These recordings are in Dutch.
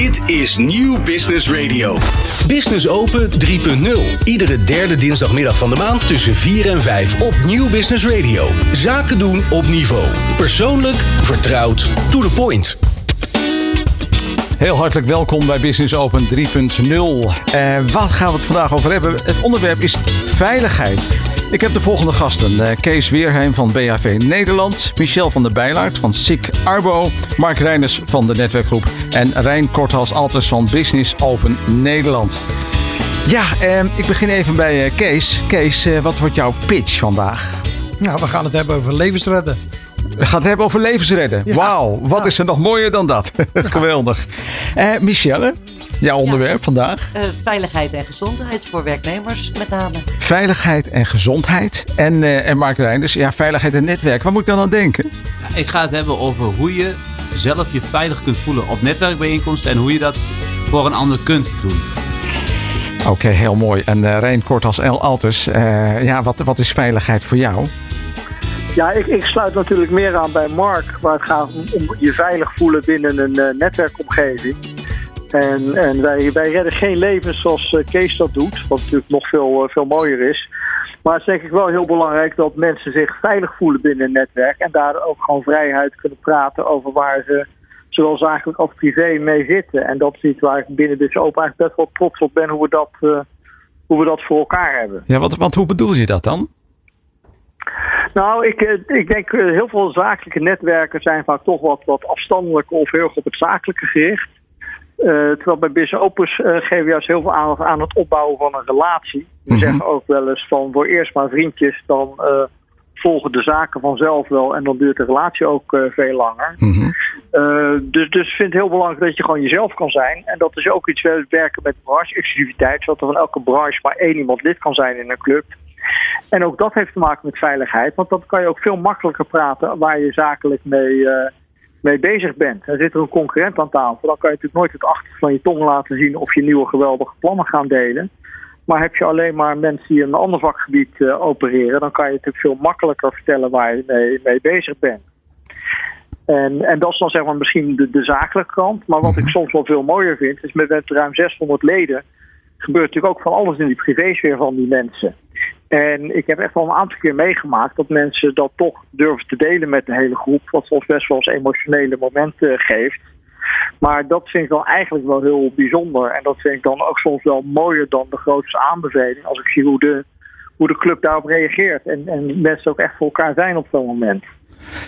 Dit is Nieuw Business Radio. Business Open 3.0. Iedere derde dinsdagmiddag van de maand tussen 4 en 5 op Nieuw Business Radio. Zaken doen op niveau. Persoonlijk, vertrouwd, to the point. Heel hartelijk welkom bij Business Open 3.0. Uh, wat gaan we het vandaag over hebben? Het onderwerp is veiligheid. Ik heb de volgende gasten. Uh, Kees Weerheim van BHV Nederland. Michel van der Bijlaert van SIC Arbo. Mark Reiners van de netwerkgroep. En Rijn Korthals Alters van Business Open Nederland. Ja, uh, ik begin even bij uh, Kees. Kees, wat wordt jouw pitch vandaag? Nou, we gaan het hebben over levensredden. We gaan het hebben over levensredden. Ja. Wauw, wat ja. is er nog mooier dan dat? Geweldig. Michelle, Jouw onderwerp ja. vandaag? Uh, veiligheid en gezondheid voor werknemers met name. Veiligheid en gezondheid. En, uh, en Mark Reinders, ja, veiligheid en netwerk. Waar moet ik dan aan denken? Ja, ik ga het hebben over hoe je zelf je veilig kunt voelen op netwerkbijeenkomsten. En hoe je dat voor een ander kunt doen. Oké, okay, heel mooi. En uh, Rijn Kort als El Altus, ja, wat, wat is veiligheid voor jou? Ja, ik, ik, sluit natuurlijk meer aan bij Mark, waar het gaat om, je veilig voelen binnen een uh, netwerkomgeving. En, en wij, wij redden geen levens zoals uh, Kees dat doet, wat natuurlijk nog veel, uh, veel mooier is. Maar het is denk ik wel heel belangrijk dat mensen zich veilig voelen binnen een netwerk. En daar ook gewoon vrijheid kunnen praten over waar ze zowel zakelijk als privé mee zitten. En dat is iets waar ik binnen dus open eigenlijk best wel trots op ben hoe we dat, hoe we dat voor elkaar hebben. Ja, wat, want hoe bedoel je dat dan? Nou, ik, ik denk heel veel zakelijke netwerken zijn vaak toch wat, wat afstandelijk of heel erg op het zakelijke gericht. Uh, terwijl bij Business Opus uh, geven we juist heel veel aandacht aan het opbouwen van een relatie. We Mhm. zeggen ook wel eens van voor eerst maar vriendjes, dan uh, volgen de zaken vanzelf wel en dan duurt de relatie ook veel langer. Mhm. dus, dus ik vind het heel belangrijk dat je gewoon jezelf kan zijn. En dat is ook iets we werken met branche-exclusiviteit, zodat er van elke branche maar één iemand lid kan zijn in een club. En ook dat heeft te maken met veiligheid, want dan kan je ook veel makkelijker praten waar je zakelijk mee mee bezig bent. Er zit er een concurrent aan tafel. Dan kan je natuurlijk nooit het achter van je tong laten zien of je nieuwe geweldige plannen gaan delen. Maar heb je alleen maar mensen die in een ander vakgebied uh, opereren, dan kan je natuurlijk veel makkelijker vertellen waar je mee, mee bezig bent. En, en dat is dan zeg maar misschien de, de zakelijke kant. Maar wat ik soms wel veel mooier vind, is met, met ruim 600 leden gebeurt natuurlijk ook van alles in die privésfeer van die mensen. En ik heb echt wel een aantal keer meegemaakt dat mensen dat toch durven te delen met de hele groep. Wat soms best wel eens emotionele momenten geeft. Maar dat vind ik dan eigenlijk wel heel bijzonder. En dat vind ik dan ook soms wel mooier dan de grootste aanbeveling. Als ik zie hoe de, hoe de club daarop reageert. En, en mensen ook echt voor elkaar zijn op zo'n moment.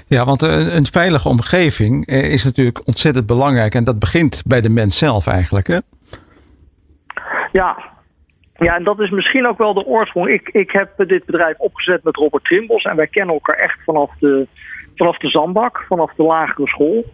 Ja, want een, een veilige omgeving is natuurlijk ontzettend belangrijk. En dat begint bij de mens zelf eigenlijk, hè? Ja, ja, en dat is misschien ook wel de oorsprong. Ik, ik heb dit bedrijf opgezet met Robert Trimbos en wij kennen elkaar echt vanaf de, vanaf de zandbak, vanaf de lagere school.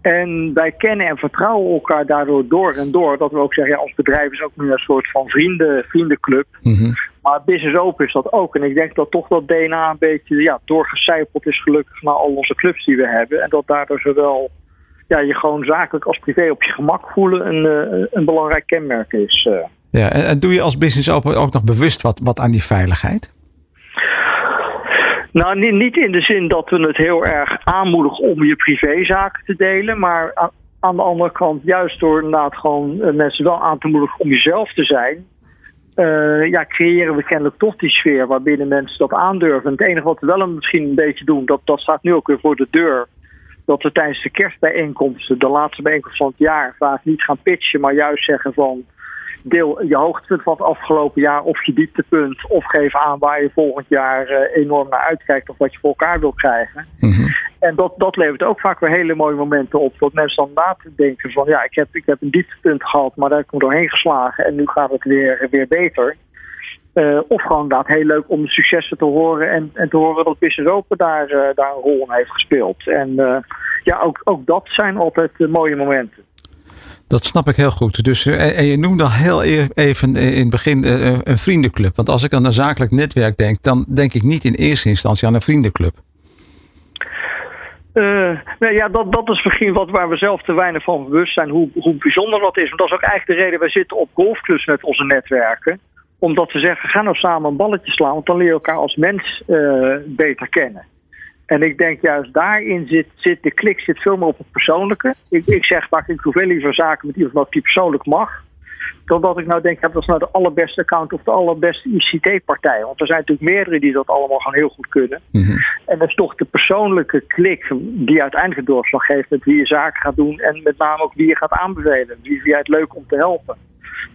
En wij kennen en vertrouwen elkaar daardoor door en door. Dat we ook zeggen, ja, ons bedrijf is ook nu een soort van vrienden, vriendenclub. Mm -hmm. Maar Business Open is dat ook. En ik denk dat toch dat DNA een beetje ja, doorgecijpeld is gelukkig naar al onze clubs die we hebben. En dat daardoor zowel ja, je gewoon zakelijk als privé op je gemak voelen een, een belangrijk kenmerk is. Uh. Ja, en, en doe je als business open ook nog bewust wat, wat aan die veiligheid? Nou, niet, niet in de zin dat we het heel erg aanmoedigen om je privézaken te delen. Maar aan, aan de andere kant, juist door inderdaad gewoon uh, mensen wel aan te moedigen om jezelf te zijn. Uh, ja, creëren we kennelijk toch die sfeer waarbinnen mensen dat aandurven. En het enige wat we wel misschien een beetje doen, dat, dat staat nu ook weer voor de deur. Dat we tijdens de kerstbijeenkomsten, de laatste bijeenkomst van het jaar, vaak niet gaan pitchen, maar juist zeggen van deel je hoogtepunt van het afgelopen jaar of je dieptepunt. Of geef aan waar je volgend jaar uh, enorm naar uitkijkt of wat je voor elkaar wilt krijgen. Mm -hmm. En dat, dat levert ook vaak weer hele mooie momenten op. Dat mensen dan na te denken van ja, ik heb, ik heb een dieptepunt gehad, maar daar heb ik me doorheen geslagen en nu gaat het weer, weer beter. Uh, of gewoon inderdaad heel leuk om de successen te horen en, en te horen dat Business Open daar, uh, daar een rol in heeft gespeeld. En uh, ja, ook, ook dat zijn altijd mooie momenten. Dat snap ik heel goed. Dus, en je noemde al heel even in het begin een vriendenclub. Want als ik aan een zakelijk netwerk denk, dan denk ik niet in eerste instantie aan een vriendenclub. Uh, nou ja, dat, dat is misschien wat waar we zelf te weinig van bewust zijn, hoe, hoe bijzonder dat is. Want dat is ook eigenlijk de reden, wij zitten op golfclubs met onze netwerken. Omdat we zeggen, ga nou samen een balletje slaan, want dan leer je elkaar als mens uh, beter kennen. En ik denk juist daarin zit, zit de klik zit veel meer op het persoonlijke. Ik, ik zeg vaak, ik doe veel liever zaken met iemand die persoonlijk mag. Dan dat ik nou denk, ja, dat is nou de allerbeste account of de allerbeste ICT-partij. Want er zijn natuurlijk meerdere die dat allemaal gewoon heel goed kunnen. En dat is toch de persoonlijke klik die uiteindelijk doorslag geeft met wie je zaken gaat doen. En met name ook wie je gaat aanbevelen. Wie vind jij het leuk om te helpen?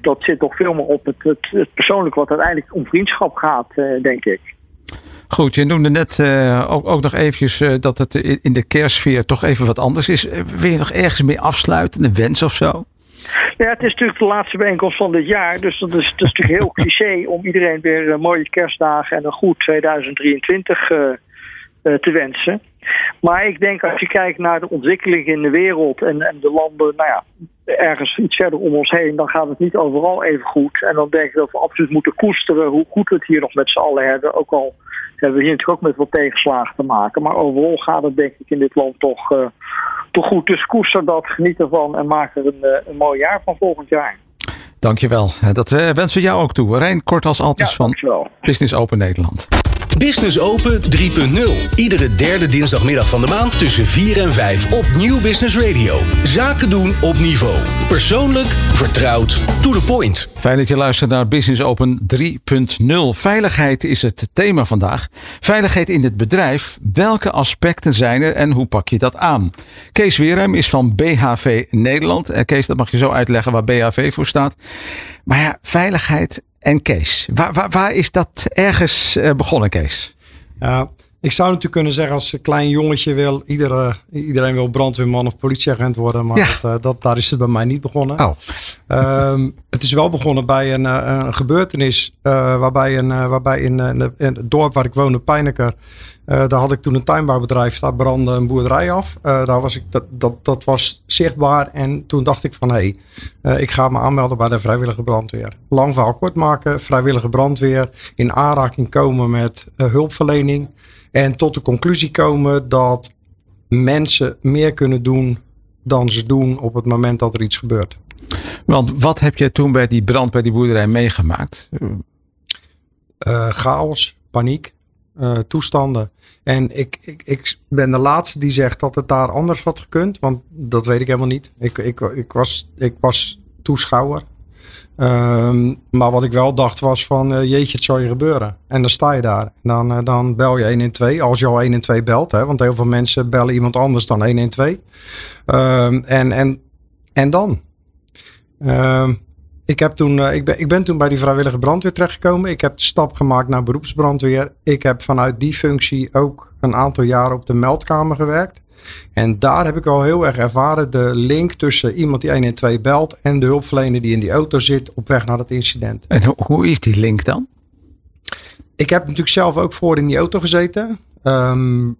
Dat zit toch veel meer op het, het, het persoonlijke wat uiteindelijk om vriendschap gaat, eh, denk ik. Goed, je noemde net eh, ook, ook nog eventjes eh, dat het in de kerstsfeer toch even wat anders is. Wil je nog ergens mee afsluiten? Een wens of zo? Ja, het is natuurlijk de laatste bijeenkomst van dit jaar. Dus dat is, dat is natuurlijk heel cliché om iedereen weer eh, mooie kerstdagen en een goed 2023 eh, eh, te wensen. Maar ik denk als je kijkt naar de ontwikkeling in de wereld en, en de landen, nou ja, ergens iets verder om ons heen, dan gaat het niet overal even goed. En dan denk ik dat we absoluut moeten koesteren hoe goed we het hier nog met z'n allen hebben. Ook al hebben we hier natuurlijk ook met wat tegenslagen te maken. Maar overal gaat het denk ik in dit land toch, eh, toch goed. Dus koester dat, geniet ervan en maak er een, eh, een mooi jaar van volgend jaar. Dankjewel. Eh, Dat eh, wensen we jou ook toe. Rijn Kort als altijd Ja, van. Business Open Nederland. Business Open 3.0. Iedere derde dinsdagmiddag van de maand tussen 4 en 5 op Nieuw Business Radio. Zaken doen op niveau. Persoonlijk, vertrouwd, to the point. Fijn dat je luistert naar Business Open 3.0. Veiligheid is het thema vandaag. Veiligheid in het bedrijf. Welke aspecten zijn er en hoe pak je dat aan? Kees Weerheim is van BHV Nederland. Eh, Kees, dat mag je zo uitleggen waar BHV voor staat. Maar ja, veiligheid en Kees. Waar, waar, waar is dat ergens eh, begonnen, Kees? Ja, ik zou natuurlijk kunnen zeggen als een klein jongetje wil, iedere, iedereen wil brandweerman of politieagent worden. Maar Ja. dat, eh, dat, daar is het bij mij niet begonnen. Oh, Ehm, het is wel begonnen bij een, eh, een gebeurtenis eh, waarbij, een, waarbij in, in het dorp waar ik woonde, Pijneker, daar had ik toen een tuinbouwbedrijf, daar brandde een boerderij af. Daar was ik, dat, dat, dat was zichtbaar en toen dacht ik van hé, hey, ik ga me aanmelden bij de vrijwillige brandweer. Lang verhaal kort maken, vrijwillige brandweer, in aanraking komen met hulpverlening en tot de conclusie komen dat mensen meer kunnen doen dan ze doen op het moment dat er iets gebeurt. want wat heb je toen bij die brand bij die boerderij meegemaakt? eh, chaos, paniek, eh, toestanden. En ik, ik, ik ben de laatste die zegt dat het daar anders had gekund, want dat weet ik helemaal niet. Ik, ik, ik, was, ik was toeschouwer. Ehm, maar wat ik wel dacht was van eh, jeetje, het zal je gebeuren. En dan sta je daar. En dan, eh, dan bel je 112, als je al 112 belt. Hè, want heel veel mensen bellen iemand anders dan 112. Ehm, en, en, en dan? Ehm, ik, heb toen, eh, ik, ben, ik ben toen bij die vrijwillige brandweer terechtgekomen. Ik heb de stap gemaakt naar beroepsbrandweer. Ik heb vanuit die functie ook een aantal jaren op de meldkamer gewerkt. En daar heb ik al heel erg ervaren de link tussen iemand die 112 belt en de hulpverlener die in die auto zit op weg naar dat incident. En ho- hoe is die link dan? Ik heb natuurlijk zelf ook voor in die auto gezeten. Ehm,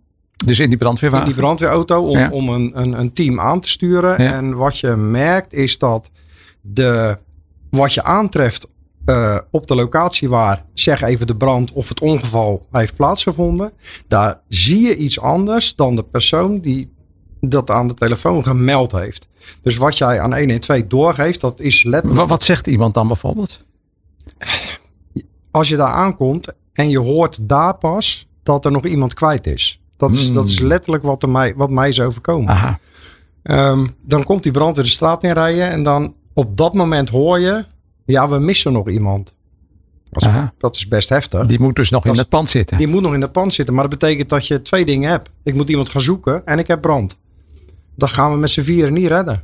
Dus in die brandweerwagen? in die brandweerauto om, Ja. om een, een, een team aan te sturen. Ja. En wat je merkt is dat de, wat je aantreft eh, op de locatie waar, zeg even de brand of het ongeval heeft plaatsgevonden. Daar zie je iets anders dan de persoon die dat aan de telefoon gemeld heeft. Dus wat jij aan 112 doorgeeft, dat is letterlijk... Wat, wat zegt iemand dan bijvoorbeeld? als je daar aankomt en je hoort daar pas dat er nog iemand kwijt is. Dat is, dat is letterlijk wat, er mij, wat mij is overkomen. Ehm, dan komt die brandweer de straat inrijden en dan op dat moment hoor je, ja, we missen nog iemand. Dat is, dat is best heftig. Die moet dus nog in Dat het pand zitten. Die moet nog in de pand zitten, maar dat betekent dat je twee dingen hebt. Ik moet iemand gaan zoeken en ik heb brand. Dat gaan we met z'n vieren niet redden.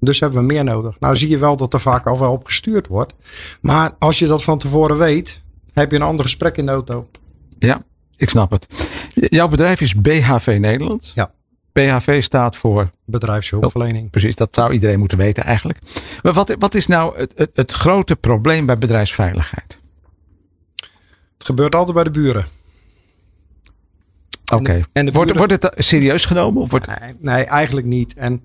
Dus hebben we meer nodig. Nou zie je wel dat er vaak al wel op gestuurd wordt. Maar als je dat van tevoren weet, heb je een ander gesprek in de auto. Ja, ik snap het. Jouw bedrijf is BHV Nederland. Ja. BHV staat voor, Bedrijfshulpverlening. precies, dat zou iedereen moeten weten eigenlijk. Maar wat, wat is nou het, het, het grote probleem bij bedrijfsveiligheid? Het gebeurt altijd bij de buren. Oké. en de Wordt, wordt het serieus genomen? Of wordt, Nee, nee, eigenlijk niet. En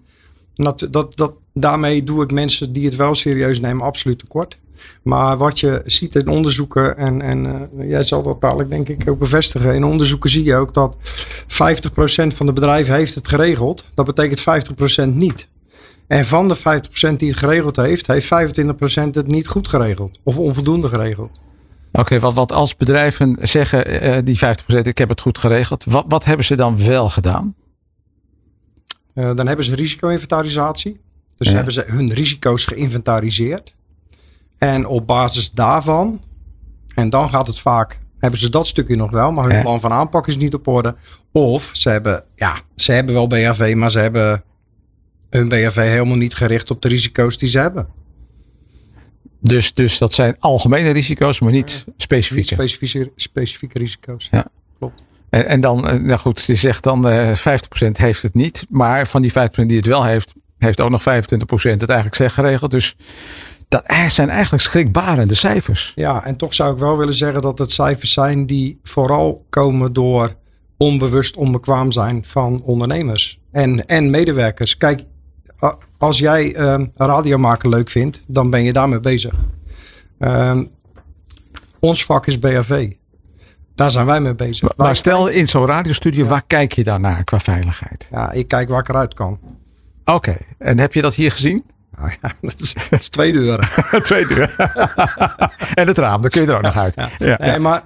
dat, dat, dat, daarmee doe ik mensen die het wel serieus nemen absoluut tekort. Maar wat je ziet in onderzoeken, en, en eh, jij zal dat dadelijk denk ik ook bevestigen. In onderzoeken zie je ook dat 50% van de bedrijven heeft het geregeld. Dat betekent 50% niet. En van de 50% die het geregeld heeft, heeft 25% het niet goed geregeld. Of onvoldoende geregeld. Oké, wat, wat als bedrijven zeggen, eh, die 50%, ik heb het goed geregeld. Wat, wat hebben ze dan wel gedaan? Eh, dan hebben ze risico-inventarisatie. Dus Ja. hebben ze hun risico's geïnventariseerd. En op basis daarvan, en dan gaat het vaak, hebben ze dat stukje nog wel, maar hun Ja. plan van aanpak is niet op orde. Of ze hebben, ja, ze hebben wel BHV, maar ze hebben hun BHV helemaal niet gericht op de risico's die ze hebben. Dus, dus dat zijn algemene risico's, maar niet Niet specifieke. specifieke, risico's. Ja. Klopt. En, en dan, eh, nou goed, je zegt dan eh 50% heeft het niet. Maar van die 50% die het wel heeft, heeft ook nog 25% het eigenlijk slecht geregeld. Dus dat zijn eigenlijk schrikbarende cijfers. Ja, en toch zou ik wel willen zeggen dat het cijfers zijn die vooral komen door onbewust onbekwaam zijn van ondernemers en, en medewerkers. Kijk, als jij ehm radio maken leuk vindt, dan ben je daarmee bezig. Ehm, ons vak is BHV. Daar zijn wij mee bezig. Maar stel in zo'n radiostudio, waar kijk je dan naar qua veiligheid? Ja, ik kijk waar ik eruit kan. Oké, en heb je dat hier gezien? Nou ja, dat, is, dat is twee deuren. Twee deur. en het raam, daar kun je er ook nog uit. Ja. Nee, maar,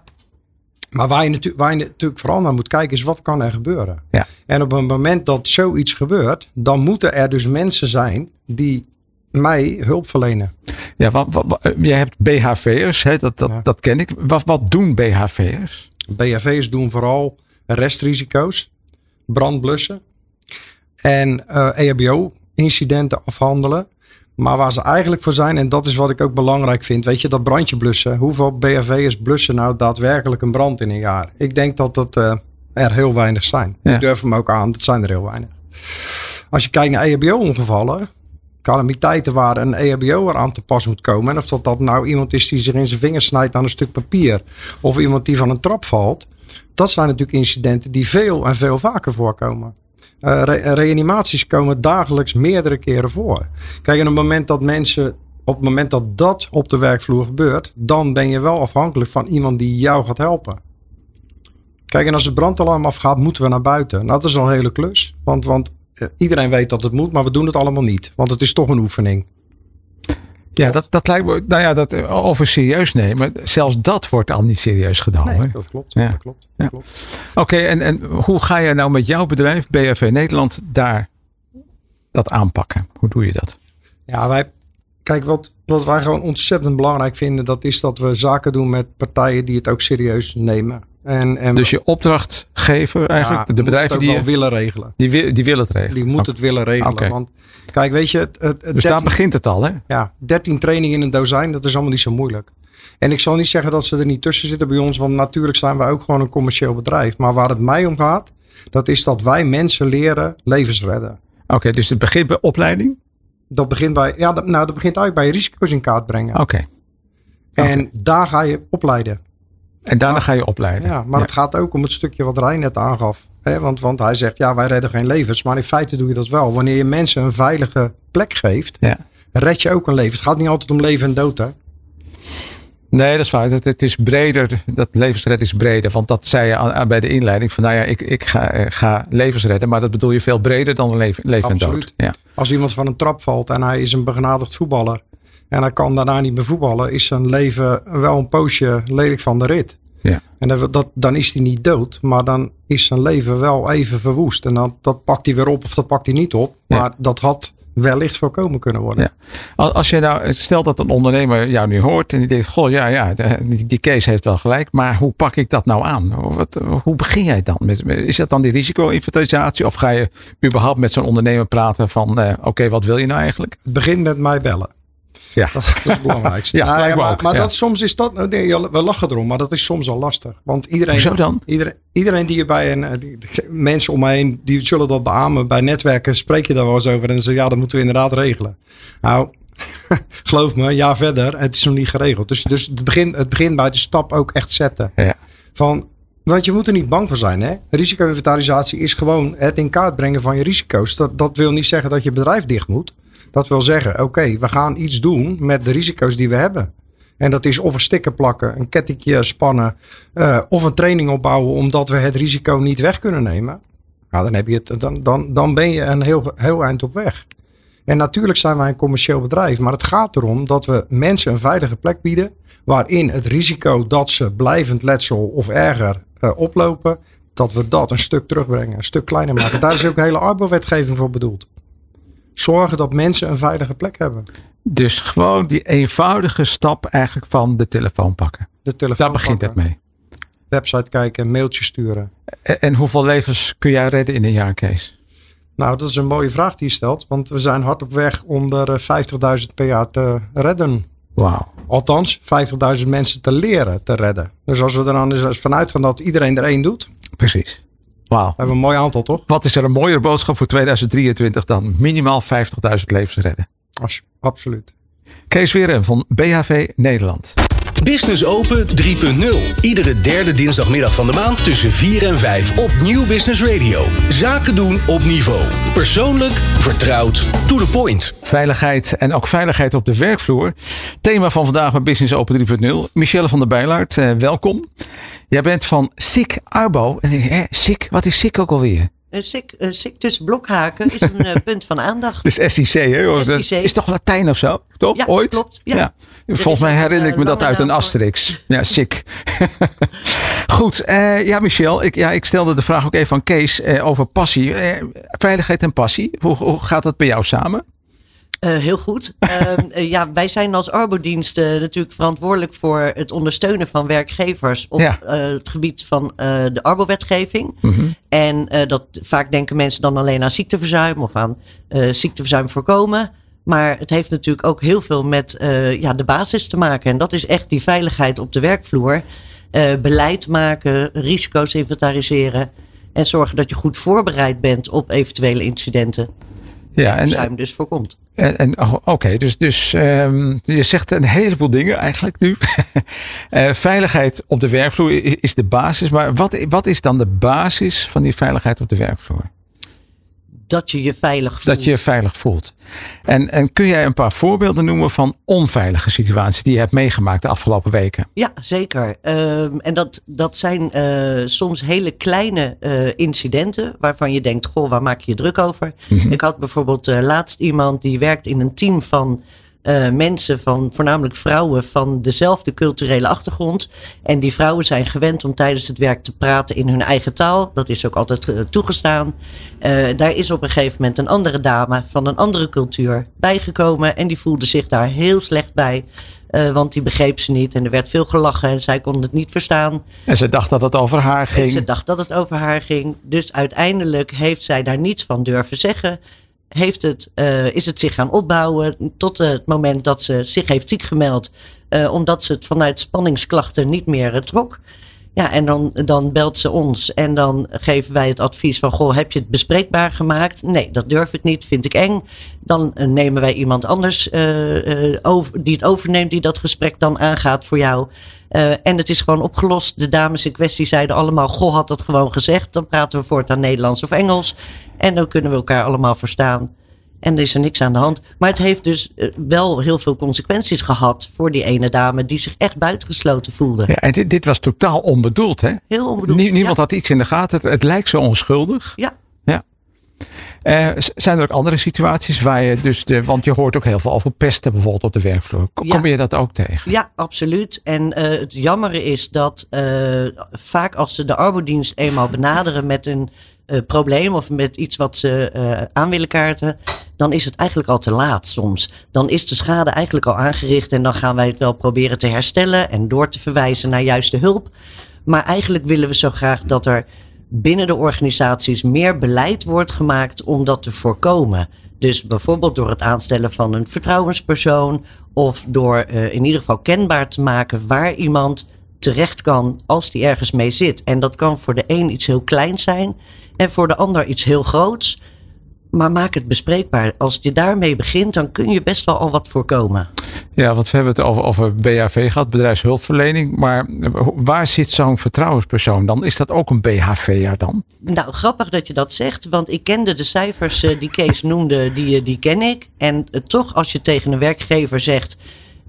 maar waar, je natu- waar je natuurlijk vooral naar moet kijken is wat kan er gebeuren. Ja. En op een moment dat zoiets gebeurt, dan moeten er dus mensen zijn die mij hulp verlenen. Ja, wat, wat, wat- jij hebt BHV'ers, hè, dat, dat, Ja. dat ken ik. Wat, wat doen BHV'ers? BHV's doen vooral restrisico's, brandblussen en eh EHBO-incidenten afhandelen. Maar waar ze eigenlijk voor zijn, en dat is wat ik ook belangrijk vind, weet je, dat brandje blussen. Hoeveel BHV'ers blussen nou daadwerkelijk een brand in een jaar? Ik denk dat dat eh, er heel weinig zijn. Ja. Ik durf hem ook aan, dat zijn er heel weinig. Als je kijkt naar EHBO-ongevallen, calamiteiten waar een E EHBO'er aan te pas moet komen. En of dat, dat nou iemand is die zich in zijn vingers snijdt aan een stuk papier. Of iemand die van een trap valt. Dat zijn natuurlijk incidenten die veel en veel vaker voorkomen. Eh, re- reanimaties komen dagelijks meerdere keren voor. Kijk, en op het moment dat mensen, op het moment dat dat op de werkvloer gebeurt, dan ben je wel afhankelijk van iemand die jou gaat helpen. Kijk, en als het brandalarm afgaat, moeten we naar buiten. Nou, dat is al een hele klus. Want, want eh, iedereen weet dat het moet, maar we doen het allemaal niet. Want het is toch een oefening. Ja, dat, dat lijkt me, nou ja, dat eh, over serieus nemen. Zelfs dat wordt al niet serieus genomen. Nee, dat klopt. Ja. Dat klopt. Ja. Klopt. Oké, en, en hoe ga je nou met jouw bedrijf, BFV Nederland, daar dat aanpakken? Hoe doe je dat? Ja, wij, kijk, wat, wat wij gewoon ontzettend belangrijk vinden, dat is dat we zaken doen met partijen die het ook serieus nemen. En, en Dus je opdrachtgever eigenlijk, ja, de bedrijven die, willen regelen. die, die willen het regelen. Die moet het willen regelen. Want kijk, weet je, het, het, Dus 13 daar begint het al, hè? ja, 13 trainingen in een dozijn, dat is allemaal niet zo moeilijk. En ik zal niet zeggen dat ze er niet tussen zitten bij ons, want natuurlijk zijn wij ook gewoon een commercieel bedrijf. Maar waar het mij om gaat, dat is dat wij mensen leren levens redden. Oké, dus het begint bij opleiding? Dat begint bij, ja, dat, nou, dat begint eigenlijk bij risico's in kaart brengen. Oké. En daar ga je opleiden. En daarna Maar- ga je opleiden. Ja, maar het gaat ook om het stukje wat Rijn net aangaf. Hè, want, want hij zegt, ja, wij redden geen levens. Maar in feite doe je dat wel. Wanneer je mensen een veilige plek geeft, Ja. red je ook een leven. Het gaat niet altijd om leven en dood, hè? Nee, dat is waar. Het, het is breder. Dat levensredden is breder. Want dat zei je aan- aan- bij de inleiding. Van nou ja, ik, ik ga, eh, ga levens redden. Maar dat bedoel je veel breder dan leven, leven en dood. Absoluut. Ja. Als iemand van een trap valt en hij is een begenadigd voetballer. En hij kan daarna niet meer voetballen, is zijn leven wel een poosje lelijk van de rit. Ja. En dat, dat- dan is hij niet dood, maar dan is zijn leven wel even verwoest. En dan, dat pakt hij weer op of dat pakt hij niet op. Ja. Maar dat had wellicht voorkomen kunnen worden. Ja. Als je nou, stel dat een ondernemer jou nu hoort en die denkt, goh ja, ja, die, die case heeft wel gelijk, maar hoe pak ik dat nou aan? Wat, hoe begin jij dan? Met, is dat dan die risico-inventarisatie of ga je überhaupt met zo'n ondernemer praten van, eh, oké, wat wil je nou eigenlijk? Het begint met mij bellen. Ja. Dat, dat is het belangrijkste. Ja, Nou maar ook, maar ja. dat, soms is dat, nee, ja, we lachen erom, maar dat is soms al lastig. Want iedereen, Hoezo dan? Iedereen, iedereen die je bij een, eh, die- mensen om me heen, die zullen dat beamen. Bij netwerken spreek je daar wel eens over en dan zeg je, ja, dat moeten we inderdaad regelen. Nou, geloof me, jaar verder, het is nog niet geregeld. Dus, dus het, begint, het begint bij de stap ook echt zetten. Ja. Van, want je moet er niet bang voor zijn. Hè? Risico-inventarisatie is gewoon het in kaart brengen van je risico's. Dat, dat wil niet zeggen dat je bedrijf dicht moet. Dat wil zeggen, oké, we gaan iets doen met de risico's die we hebben. En dat is of een sticker plakken, een kettingje spannen eh, of een training opbouwen omdat we het risico niet weg kunnen nemen. Nou, dan, heb je het, dan, dan, dan ben je een heel, heel eind op weg. En natuurlijk zijn wij een commercieel bedrijf, maar het gaat erom dat we mensen een veilige plek bieden. Waarin het risico dat ze blijvend letsel of erger uh, oplopen, dat we dat een stuk terugbrengen, een stuk kleiner maken. Daar is ook hele arbeidswetgeving voor bedoeld. Zorgen dat mensen een veilige plek hebben. Dus gewoon die eenvoudige stap eigenlijk van de telefoon pakken. De telefoon Daar begint pakken, het mee. Website kijken, mailtje sturen. En, en hoeveel levens kun jij redden in een jaar, Kees? Nou, dat is een mooie vraag die je stelt. Want we zijn hard op weg om er 50.000 per jaar te redden. Wauw. Althans, 50.000 mensen te leren te redden. Dus als we er dan eens vanuit gaan dat iedereen er één doet, Precies. Wauw. hebben we een mooi aantal, toch? Wat is er een mooiere boodschap voor 2023 dan minimaal 50.000 levens redden? Als, absoluut. Kees Weren van BHV Nederland. Business Open 3.0. Iedere derde dinsdagmiddag van de maand tussen 4 en 5 op Nieuw Business Radio. Zaken doen op niveau. Persoonlijk, vertrouwd, to the point. Veiligheid en ook veiligheid op de werkvloer. Thema van vandaag bij Business Open 3.0. Michelle van der Bijlaard, eh, welkom. Jij bent van SIC Arbo. En denk hè, SIC, wat is SIC ook alweer? Een sik, een sik tussen blokhaken is een eh, punt van aandacht. Dus SIC, hè? SIC. Is toch Latijn of zo? Toch? Ja, Ooit? klopt, ja. Volgens mij herinner ik eh, me dat uit een Asterix. Ja, SIC. Goed, eh, ja Michel, ik, ja, ik stelde de vraag ook even aan Kees eh, over passie. Eh, veiligheid en passie, hoe, hoe gaat dat bij jou samen? Eh, heel goed. Ehm, eh, ja, wij zijn als arbodiensten natuurlijk verantwoordelijk voor het ondersteunen van werkgevers op Ja. eh, het gebied van de arbowetgeving. En eh, dat vaak denken mensen dan alleen aan ziekteverzuim of aan ziekteverzuim voorkomen. Maar het heeft natuurlijk ook heel veel met ja, de basis te maken. En dat is echt die veiligheid op de werkvloer. Beleid maken, risico's inventariseren. En zorgen dat je goed voorbereid bent op eventuele incidenten. Ja, en, Verzuim dus voorkomt. En, oh, oké, dus, dus ehm, je zegt een heleboel dingen eigenlijk nu. Eh, veiligheid op de werkvloer is de basis, maar wat, wat is dan de basis van die veiligheid op de werkvloer? Dat je je veilig voelt. Dat je je veilig voelt. En, en kun jij een paar voorbeelden noemen van onveilige situaties die je hebt meegemaakt de afgelopen weken? Ja, zeker. Ehm, en dat, dat zijn eh, soms hele kleine eh, incidenten waarvan je denkt, goh, waar maak je je druk over? Ik had bijvoorbeeld eh, laatst iemand die werkt in een team van eh, mensen, van voornamelijk vrouwen van dezelfde culturele achtergrond. En die vrouwen zijn gewend om tijdens het werk te praten in hun eigen taal. Dat is ook altijd eh, toegestaan. Eh, daar is op een gegeven moment een andere dame van een andere cultuur bijgekomen. En die voelde zich daar heel slecht bij. Want die begreep ze niet en er werd veel gelachen en zij kon het niet verstaan. En ze dacht dat het over haar En ging. ze dacht dat het over haar ging. Dus uiteindelijk heeft zij daar niets van durven zeggen. Heeft het, eh, is het zich gaan opbouwen tot het moment dat ze zich heeft ziek gemeld. eh, omdat ze het vanuit spanningsklachten niet meer eh, trok. Ja, en dan, dan belt ze ons en dan geven wij het advies van... Goh, heb je het bespreekbaar gemaakt? Nee, dat durf ik niet, vind ik eng. Dan nemen wij iemand anders die het overneemt... die dat gesprek dan aangaat voor jou. Eh, en het is gewoon opgelost. De dames in kwestie zeiden allemaal... Goh, had dat gewoon gezegd. Dan praten we voortaan Nederlands of Engels. En dan kunnen we elkaar allemaal verstaan. En er is er niks aan de hand. Maar het heeft dus eh, wel heel veel consequenties gehad... voor die ene dame die zich echt buitengesloten voelde. Ja, en dit, dit was totaal onbedoeld, hè? Heel onbedoeld. Nie- niemand Ja. had iets in de gaten. Het, het lijkt zo onschuldig. Ja. Ja. Eh, zijn er ook andere situaties waar je dus, de, want je hoort ook heel veel over pesten bijvoorbeeld op de werkvloer. Kom, Ja. kom je dat ook tegen? Ja, absoluut. En eh, het jammere is dat eh, vaak als ze de arbodienst eenmaal benaderen met een probleem of met iets wat ze aan willen kaarten, dan is het eigenlijk al te laat soms. Dan is de schade eigenlijk al aangericht en dan gaan wij het wel proberen te herstellen en door te verwijzen naar juiste hulp. Maar eigenlijk willen we zo graag dat er binnen de organisaties meer beleid wordt gemaakt om dat te voorkomen. Dus bijvoorbeeld door het aanstellen van een vertrouwenspersoon of door eh, in ieder geval kenbaar te maken waar iemand terecht kan als die ergens mee zit. En dat kan voor de een iets heel kleins zijn en voor de ander iets heel groots. Maar maak het bespreekbaar. Als je daarmee begint, dan kun je best wel al wat voorkomen. Ja, want we hebben het over, over BHV gehad, bedrijfshulpverlening. Maar eh, waar zit zo'n vertrouwenspersoon dan? Is dat ook een BHV'er dan? Nou, grappig dat je dat zegt, want ik kende de cijfers eh, die Kees noemde, die, die ken ik. En eh, toch, als je tegen een werkgever zegt,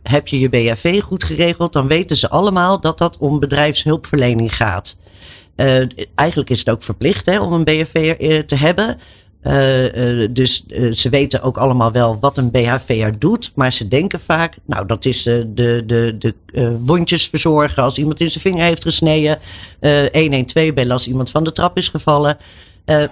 heb je je BHV goed geregeld, dan weten ze allemaal dat dat om bedrijfshulpverlening gaat. Eh, eigenlijk is het ook verplicht hè, om een BHV eh, te hebben. Uh, uh, dus uh, ze weten ook allemaal wel wat een BHV'er doet. Maar ze denken vaak, nou dat is de, de, de wondjes verzorgen als iemand in zijn vinger heeft gesneden. 112 bellen als iemand van de trap is gevallen.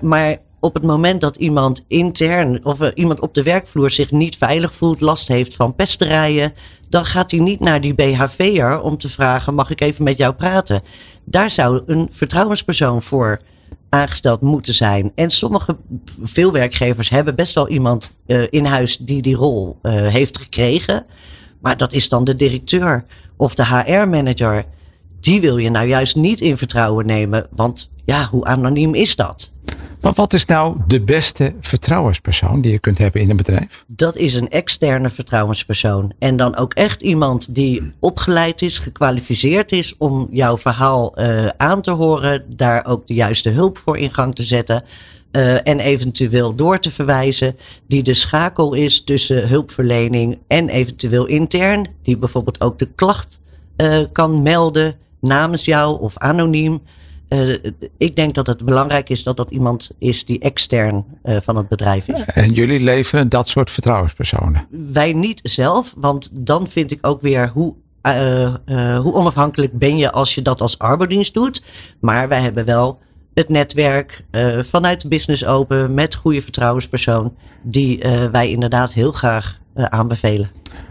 maar op het moment dat iemand intern of iemand op de werkvloer zich niet veilig voelt, last heeft van pesterijen, dan gaat hij niet naar die BHV'er om te vragen: mag ik even met jou praten? Daar zou een vertrouwenspersoon voor aangesteld moeten zijn. En sommige, veel werkgevers hebben best wel iemand uh, in huis die die rol uh, heeft gekregen. Maar dat is dan de directeur of de HR-manager. Die wil je nou juist niet in vertrouwen nemen. Want ja, hoe anoniem is dat? Maar wat is nou de beste vertrouwenspersoon die je kunt hebben in een bedrijf? Dat is een externe vertrouwenspersoon. En dan ook echt iemand die opgeleid is, gekwalificeerd is om jouw verhaal uh, aan te horen, daar ook de juiste hulp voor in gang te zetten. Uh, en eventueel door te verwijzen, die de schakel is tussen hulpverlening en eventueel intern, die bijvoorbeeld ook de klacht uh, kan melden namens jou of anoniem. Uh, ik denk dat het belangrijk is dat dat iemand is die extern uh, van het bedrijf is. En jullie leveren dat soort vertrouwenspersonen? Wij niet zelf, want dan vind ik ook weer hoe, uh, hoe onafhankelijk ben je als je dat als arbeidsdienst doet. Maar wij hebben wel het netwerk vanuit de Business Open met goede vertrouwenspersoon die wij inderdaad heel graag aanbevelen.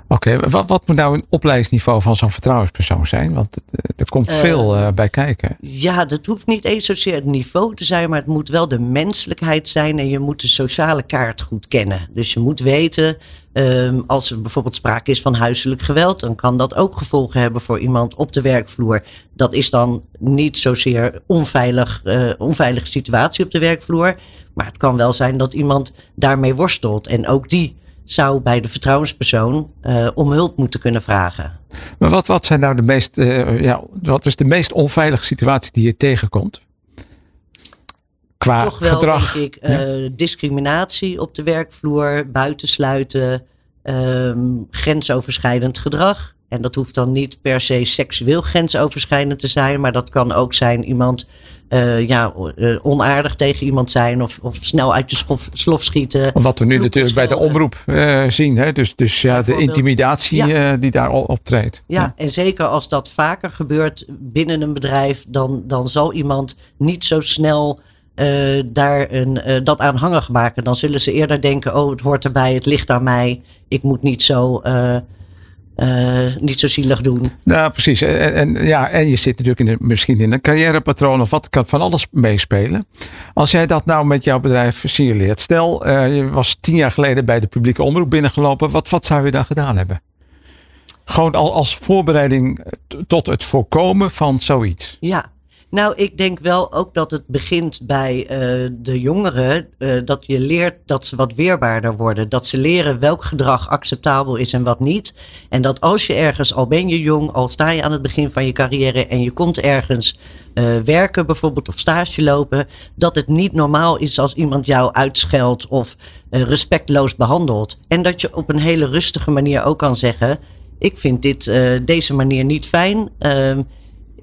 Oké, okay, wat, wat, moet nou een opleidingsniveau van zo'n vertrouwenspersoon zijn? Want er komt veel uh, bij kijken. Ja, dat hoeft niet eens zozeer het niveau te zijn, maar het moet wel de menselijkheid zijn en je moet de sociale kaart goed kennen. Dus je moet weten, um, als er bijvoorbeeld sprake is van huiselijk geweld, dan kan dat ook gevolgen hebben voor iemand op de werkvloer. Dat is dan niet zozeer onveilig, uh, onveilige situatie op de werkvloer, maar het kan wel zijn dat iemand daarmee worstelt en ook die zou bij de vertrouwenspersoon uh, om hulp moeten kunnen vragen. Maar wat, wat zijn nou de meest, uh, ja, wat is de meest onveilige situatie die je tegenkomt? Qua Toch wel, gedrag. denk ik, uh, discriminatie op de werkvloer, buitensluiten, um, grensoverschrijdend gedrag. En dat hoeft dan niet per se seksueel grensoverschrijdend te zijn, maar dat kan ook zijn iemand uh, ja, uh, onaardig tegen iemand zijn of, of snel uit je slof, slof schieten. Wat we nu natuurlijk bij de omroep uh, zien. Hè? Dus, dus ja, de intimidatie ja. die daar optreedt. Ja, ja, en zeker als dat vaker gebeurt binnen een bedrijf, dan, dan zal iemand niet zo snel daar een, dat aanhangig maken. Dan zullen ze eerder denken, oh het hoort erbij, het ligt aan mij. Ik moet niet zo uh, niet zo zielig doen. Nou, precies. En, en, ja, en je zit natuurlijk in de, misschien in een carrièrepatroon of wat kan van alles meespelen. Als jij dat nou met jouw bedrijf signaleert. Stel, uh, je was tien jaar geleden bij de publieke omroep binnengelopen. Wat, wat zou je dan gedaan hebben? Gewoon al als voorbereiding tot het voorkomen van zoiets. Ja, nou, ik denk wel ook dat het begint bij uh, de jongeren. Uh, dat je leert dat ze wat weerbaarder worden. Dat ze leren welk gedrag acceptabel is en wat niet. En dat als je ergens, al ben je jong, al sta je aan het begin van je carrière en je komt ergens uh, werken bijvoorbeeld of stage lopen. Dat het niet normaal is als iemand jou uitscheldt of respectloos behandelt. En dat je op een hele rustige manier ook kan zeggen. Ik vind dit, deze manier niet fijn. Ehm,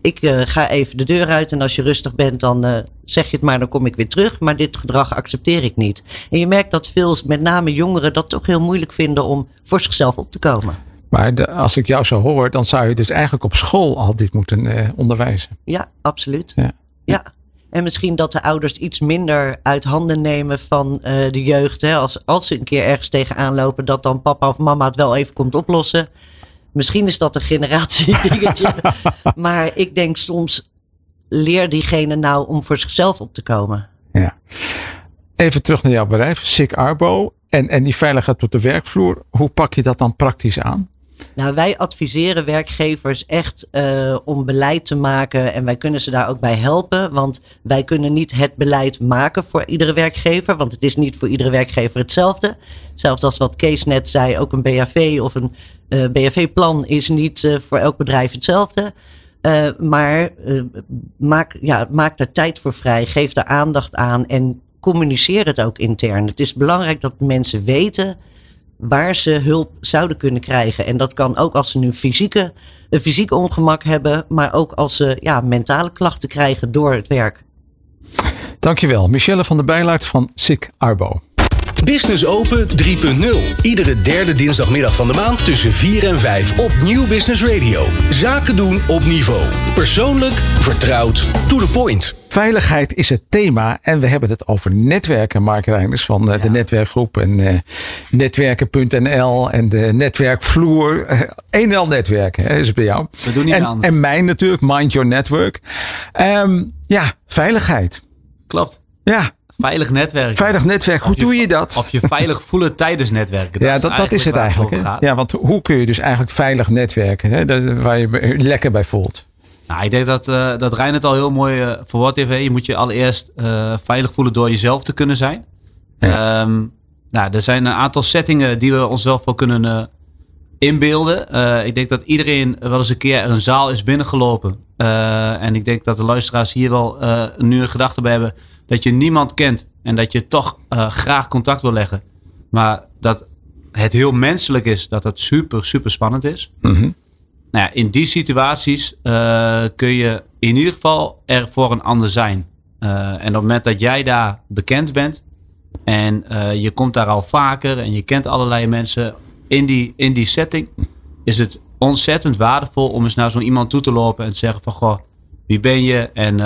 ik uh, ga even de deur uit en als je rustig bent, dan uh, zeg je het maar, dan kom ik weer terug. Maar dit gedrag accepteer ik niet. En je merkt dat veel, met name jongeren, dat toch heel moeilijk vinden om voor zichzelf op te komen. Maar de, als ik jou zo hoor, dan zou je dus eigenlijk op school al dit moeten uh, onderwijzen. Ja, absoluut. Ja. ja. En misschien dat de ouders iets minder uit handen nemen van de jeugd. Hè? Als, als ze een keer ergens tegenaan lopen, dat dan papa of mama het wel even komt oplossen. Misschien is dat een generatie dingetje. maar ik denk soms leer diegene nou om voor zichzelf op te komen. Ja. Even terug naar jouw bedrijf, SIC Arbo. En, en die veiligheid op de werkvloer. Hoe pak je dat dan praktisch aan? Nou, wij adviseren werkgevers echt uh, om beleid te maken en wij kunnen ze daar ook bij helpen. Want wij kunnen niet het beleid maken voor iedere werkgever, want het is niet voor iedere werkgever hetzelfde. Zelfs als wat Kees net zei, ook een BHV of een uh, BHV-plan is niet uh, voor elk bedrijf hetzelfde. Maar maak, ja, maak daar tijd voor vrij, geef daar aandacht aan en communiceer het ook intern. Het is belangrijk dat mensen weten waar ze hulp zouden kunnen krijgen. En dat kan ook als ze nu fysieke, een fysiek ongemak hebben, maar ook als ze ja, mentale klachten krijgen door het werk. Dankjewel, Michelle van der Bijlaert van SIC Arbo. Business Open 3.0. Iedere derde dinsdagmiddag van de maand tussen 4 en 5 op Nieuw Business Radio. Zaken doen op niveau. Persoonlijk, vertrouwd, to the point. Veiligheid is het thema en we hebben het over netwerken, Mark Reinders van eh, de netwerkgroep en uh, netwerken.nl en de netwerkvloer. Uh, een en al netwerken is het bij jou. We doen niet en, anders. en mijn natuurlijk, Mind Your Network. Um, ja, veiligheid. Klopt. Ja, Veilig netwerken. Veilig netwerk, hoe doe je dat? Of je veilig voelen tijdens netwerken. Dat ja, is dat, dat is het eigenlijk. Ja, want hoe kun je dus eigenlijk veilig netwerken, hè? Dat- waar je lekker bij voelt? Nou, ik denk dat, eh dat Rijn het al heel mooi eh verwoord heeft. hè. Je moet je allereerst eh, veilig voelen door jezelf te kunnen zijn. Ehm, nou, er zijn een aantal settingen die we ons wel voor kunnen inbeelden. Ik denk dat iedereen wel eens een keer een zaal is binnengelopen. En ik denk dat de luisteraars hier wel nu een gedachte bij hebben. Dat je niemand kent en dat je toch eh, graag contact wil leggen. Maar dat het heel menselijk is dat het super, super spannend is. Nou ja, in die situaties eh, kun je in ieder geval er voor een ander zijn. Eh, en op het moment dat jij daar bekend bent en je komt daar al vaker en je kent allerlei mensen in die, in die setting, is het ontzettend waardevol om eens naar zo'n iemand toe te lopen en te zeggen van goh, wie ben je? En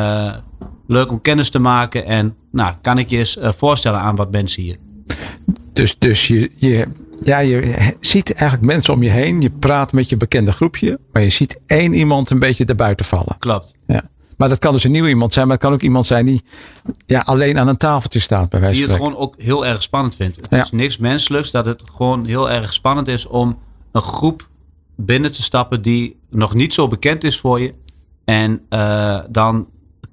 leuk om kennis te maken en nou, kan ik je eens eh, voorstellen aan wat mensen hier. Dus, dus je, je, ja, je ziet eigenlijk mensen om je heen. Je praat met je bekende groepje. Maar je ziet één iemand een beetje erbuiten vallen. Klopt. Ja. Maar dat kan dus een nieuw iemand zijn. Maar het kan ook iemand zijn die ja, alleen aan een tafeltje staat. Bij wijze die het gewoon ook heel erg spannend vindt. Het Ja. is niks menselijks dat het gewoon heel erg spannend is om een groep binnen te stappen die nog niet zo bekend is voor je. En eh, dan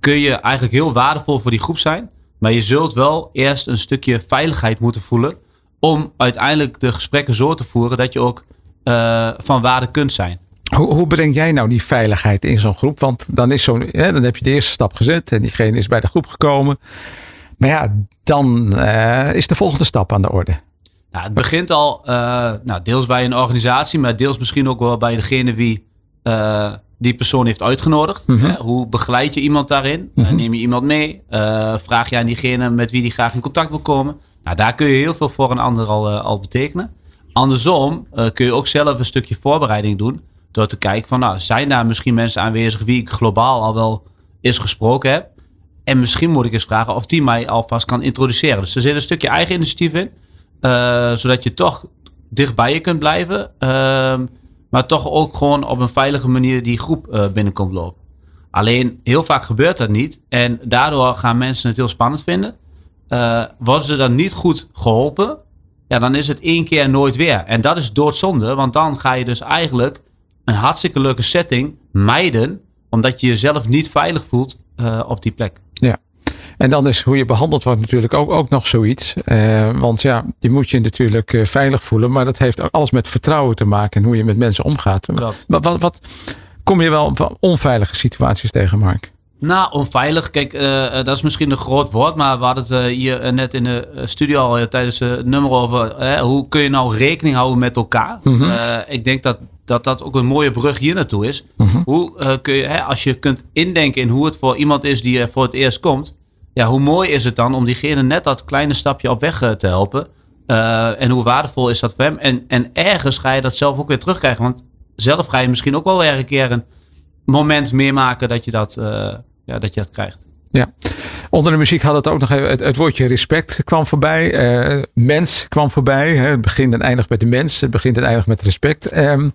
kun je eigenlijk heel waardevol voor die groep zijn. Maar je zult wel eerst een stukje veiligheid moeten voelen. Om uiteindelijk de gesprekken zo te voeren dat je ook eh, van waarde kunt zijn. Hoe, hoe breng jij nou die veiligheid in zo'n groep? Want dan, is zo'n, hè, dan heb je de eerste stap gezet. En diegene is bij de groep gekomen. Maar ja, dan eh, is de volgende stap aan de orde. Nou, het begint al eh, nou, deels bij een organisatie, maar deels misschien ook wel bij degene wie die persoon heeft uitgenodigd. Mhm. Hè, hoe begeleid je iemand daarin? Eh, neem je iemand mee? Eh, vraag je aan diegene met wie die graag in contact wil komen? Nou, daar kun je heel veel voor een ander al, eh, al betekenen. Andersom kun je ook zelf een stukje voorbereiding doen. Door te kijken van, nou, zijn daar misschien mensen aanwezig wie ik globaal al wel eens gesproken heb? En misschien moet ik eens vragen of die mij alvast kan introduceren. Dus er zit een stukje eigen initiatief in. zodat je toch dicht bij je kunt blijven. Maar toch ook gewoon op een veilige manier die groep eh, binnenkomt lopen. Alleen heel vaak gebeurt dat niet. En daardoor gaan mensen het heel spannend vinden. Eh, worden ze dan niet goed geholpen? Ja, dan is het één keer nooit weer. En dat is doodzonde. Want dan ga je dus eigenlijk een hartstikke leuke setting mijden. Omdat je jezelf niet veilig voelt eh, op die plek. En dan is hoe je behandeld wordt natuurlijk ook, ook nog zoiets. Eh, want ja, die moet je natuurlijk eh, veilig voelen. Maar dat heeft ook alles met vertrouwen te maken. En hoe je met mensen omgaat. Klopt. Wat, wat, wat kom je wel van onveilige situaties tegen, Mark? Nou, onveilig. Kijk, eh, dat is misschien een groot woord. Maar we hadden het hier net in de studio al tijdens het nummer over. hoe kun je nou rekening houden met elkaar? Eh, ik denk dat, dat dat ook een mooie brug hier naartoe is. Hoe eh, kun je, als je kunt indenken in hoe het voor iemand is die er voor het eerst komt. Ja, hoe mooi is het dan om diegene net dat kleine stapje op weg eh, te helpen? Eh, en hoe waardevol is dat voor hem? En, en ergens ga je dat zelf ook weer terugkrijgen. Want zelf ga je misschien ook wel weer een keer een moment meemaken dat je dat, eh, ja, dat, je dat krijgt. Ja. Onder de muziek had het ook nog even, het, woordje respect kwam voorbij. mens kwam voorbij. Hè. Het begint en eindigt met de mens. Het begint en eindigt met respect. Ehm,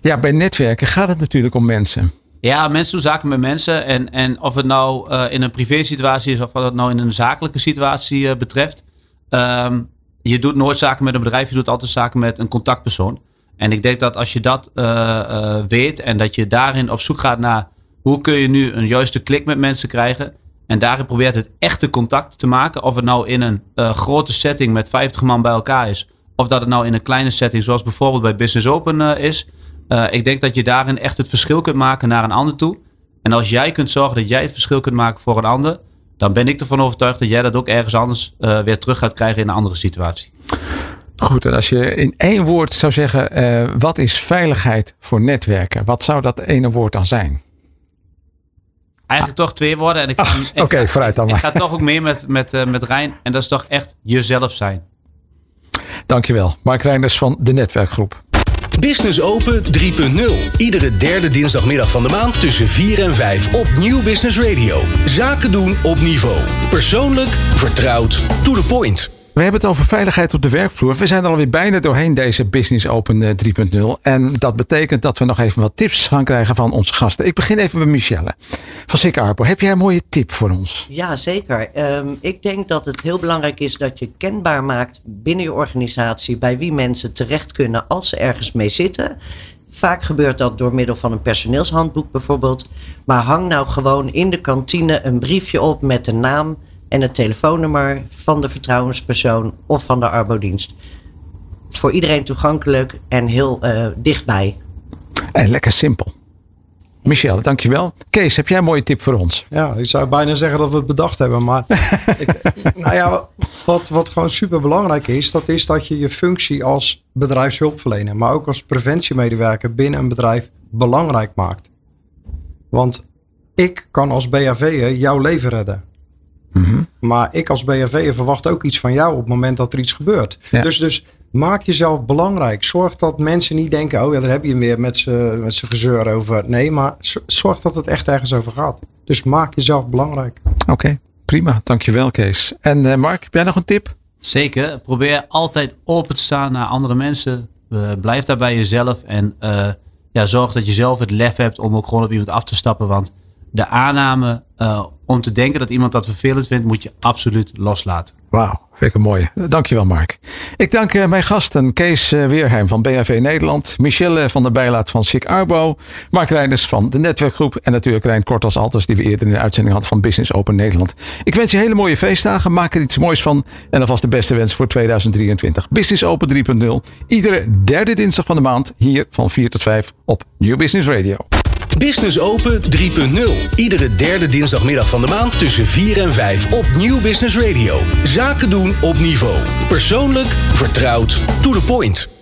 ja, bij netwerken gaat het natuurlijk om mensen. Ja, mensen doen zaken met mensen. En, en of het nou eh, in een privé situatie is of wat het nou in een zakelijke situatie eh, betreft. Ehm, je doet nooit zaken met een bedrijf, je doet altijd zaken met een contactpersoon. En ik denk dat als je dat eh, weet en dat je daarin op zoek gaat naar hoe kun je nu een juiste klik met mensen krijgen. En daarin probeert het echte contact te maken. Of het nou in een grote setting met 50 man bij elkaar is. Of dat het nou in een kleine setting zoals bijvoorbeeld bij Business Open is. Uh, ik denk dat je daarin echt het verschil kunt maken naar een ander toe. En als jij kunt zorgen dat jij het verschil kunt maken voor een ander, dan ben ik ervan overtuigd dat jij dat ook ergens anders uh, weer terug gaat krijgen in een andere situatie. Goed, en als je in één woord zou zeggen, uh, wat is veiligheid voor netwerken? Wat zou dat ene woord dan zijn? Eigenlijk toch twee woorden. En ik, Ah, ik- Oké, vooruit dan ik maar. ga toch ook mee met, met, eh, met Rijn. En dat is toch echt jezelf zijn. Dankjewel. Mark Reinders van de Netwerkgroep. Business Open 3.0. Iedere derde dinsdagmiddag van de maand tussen 4 en 5 op Nieuw Business Radio. Zaken doen op niveau. Persoonlijk, vertrouwd, to the point. We hebben het over veiligheid op de werkvloer. We zijn er alweer bijna doorheen deze Business Open eh, 3.0. En dat betekent dat we nog even wat tips gaan krijgen van onze gasten. Ik begin even bij Michelle van Sik Arpo. Heb jij een mooie tip voor ons? Ja, zeker. Ehm, ik denk dat het heel belangrijk is dat je kenbaar maakt binnen je organisatie bij wie mensen terecht kunnen als ze ergens mee zitten. Vaak gebeurt dat door middel van een personeelshandboek bijvoorbeeld. Maar hang nou gewoon in de kantine een briefje op met de naam en het telefoonnummer van de vertrouwenspersoon of van de arbodienst. Voor iedereen toegankelijk en heel eh, dichtbij. En lekker simpel. Michelle, dankjewel. Kees, heb jij een mooie tip voor ons? Ja, ik zou bijna zeggen dat we het bedacht hebben. Maar ik, nou ja, wat, wat gewoon super belangrijk is, dat is dat je je functie als bedrijfshulpverlener, maar ook als preventiemedewerker binnen een bedrijf belangrijk maakt. Want ik kan als BHV'er jouw leven redden. Maar ik als BHV'er verwacht ook iets van jou op het moment dat er iets gebeurt. Ja. Dus, dus maak jezelf belangrijk. Zorg dat mensen niet denken, oh ja, daar heb je hem weer met z'n met z'n gezeur over. Nee, maar zorg dat het echt ergens over gaat. Dus maak jezelf belangrijk. Oké, prima. Dankjewel Kees. En eh, Mark, heb jij nog een tip? Zeker. Probeer altijd open te staan naar andere mensen. Eh, blijf daar bij jezelf. En eh, ja, zorg dat je zelf het lef hebt om ook gewoon op iemand af te stappen. Want de aanname eh, om te denken dat iemand dat vervelend vindt, moet je absoluut loslaten. Wauw, vind ik een mooie. Dankjewel Mark. Ik dank eh, mijn gasten Kees eh, Weerheim van BHV Nederland, Michelle van der Bijlaat van SIC Arbo, Mark Reinders van de Netwerkgroep en natuurlijk Rijn Kort als Alters die we eerder in de uitzending hadden van Business Open Nederland. Ik wens je hele mooie feestdagen, maak er iets moois van en alvast de beste wens voor 2023. Business Open 3.0, iedere derde dinsdag van de maand hier van 4 tot 5 op Nieuw Business Radio. Business Open 3.0. Iedere derde dinsdagmiddag van de maand tussen 4 en 5 op Nieuw Business Radio. Zaken doen op niveau. Persoonlijk, vertrouwd, to the point.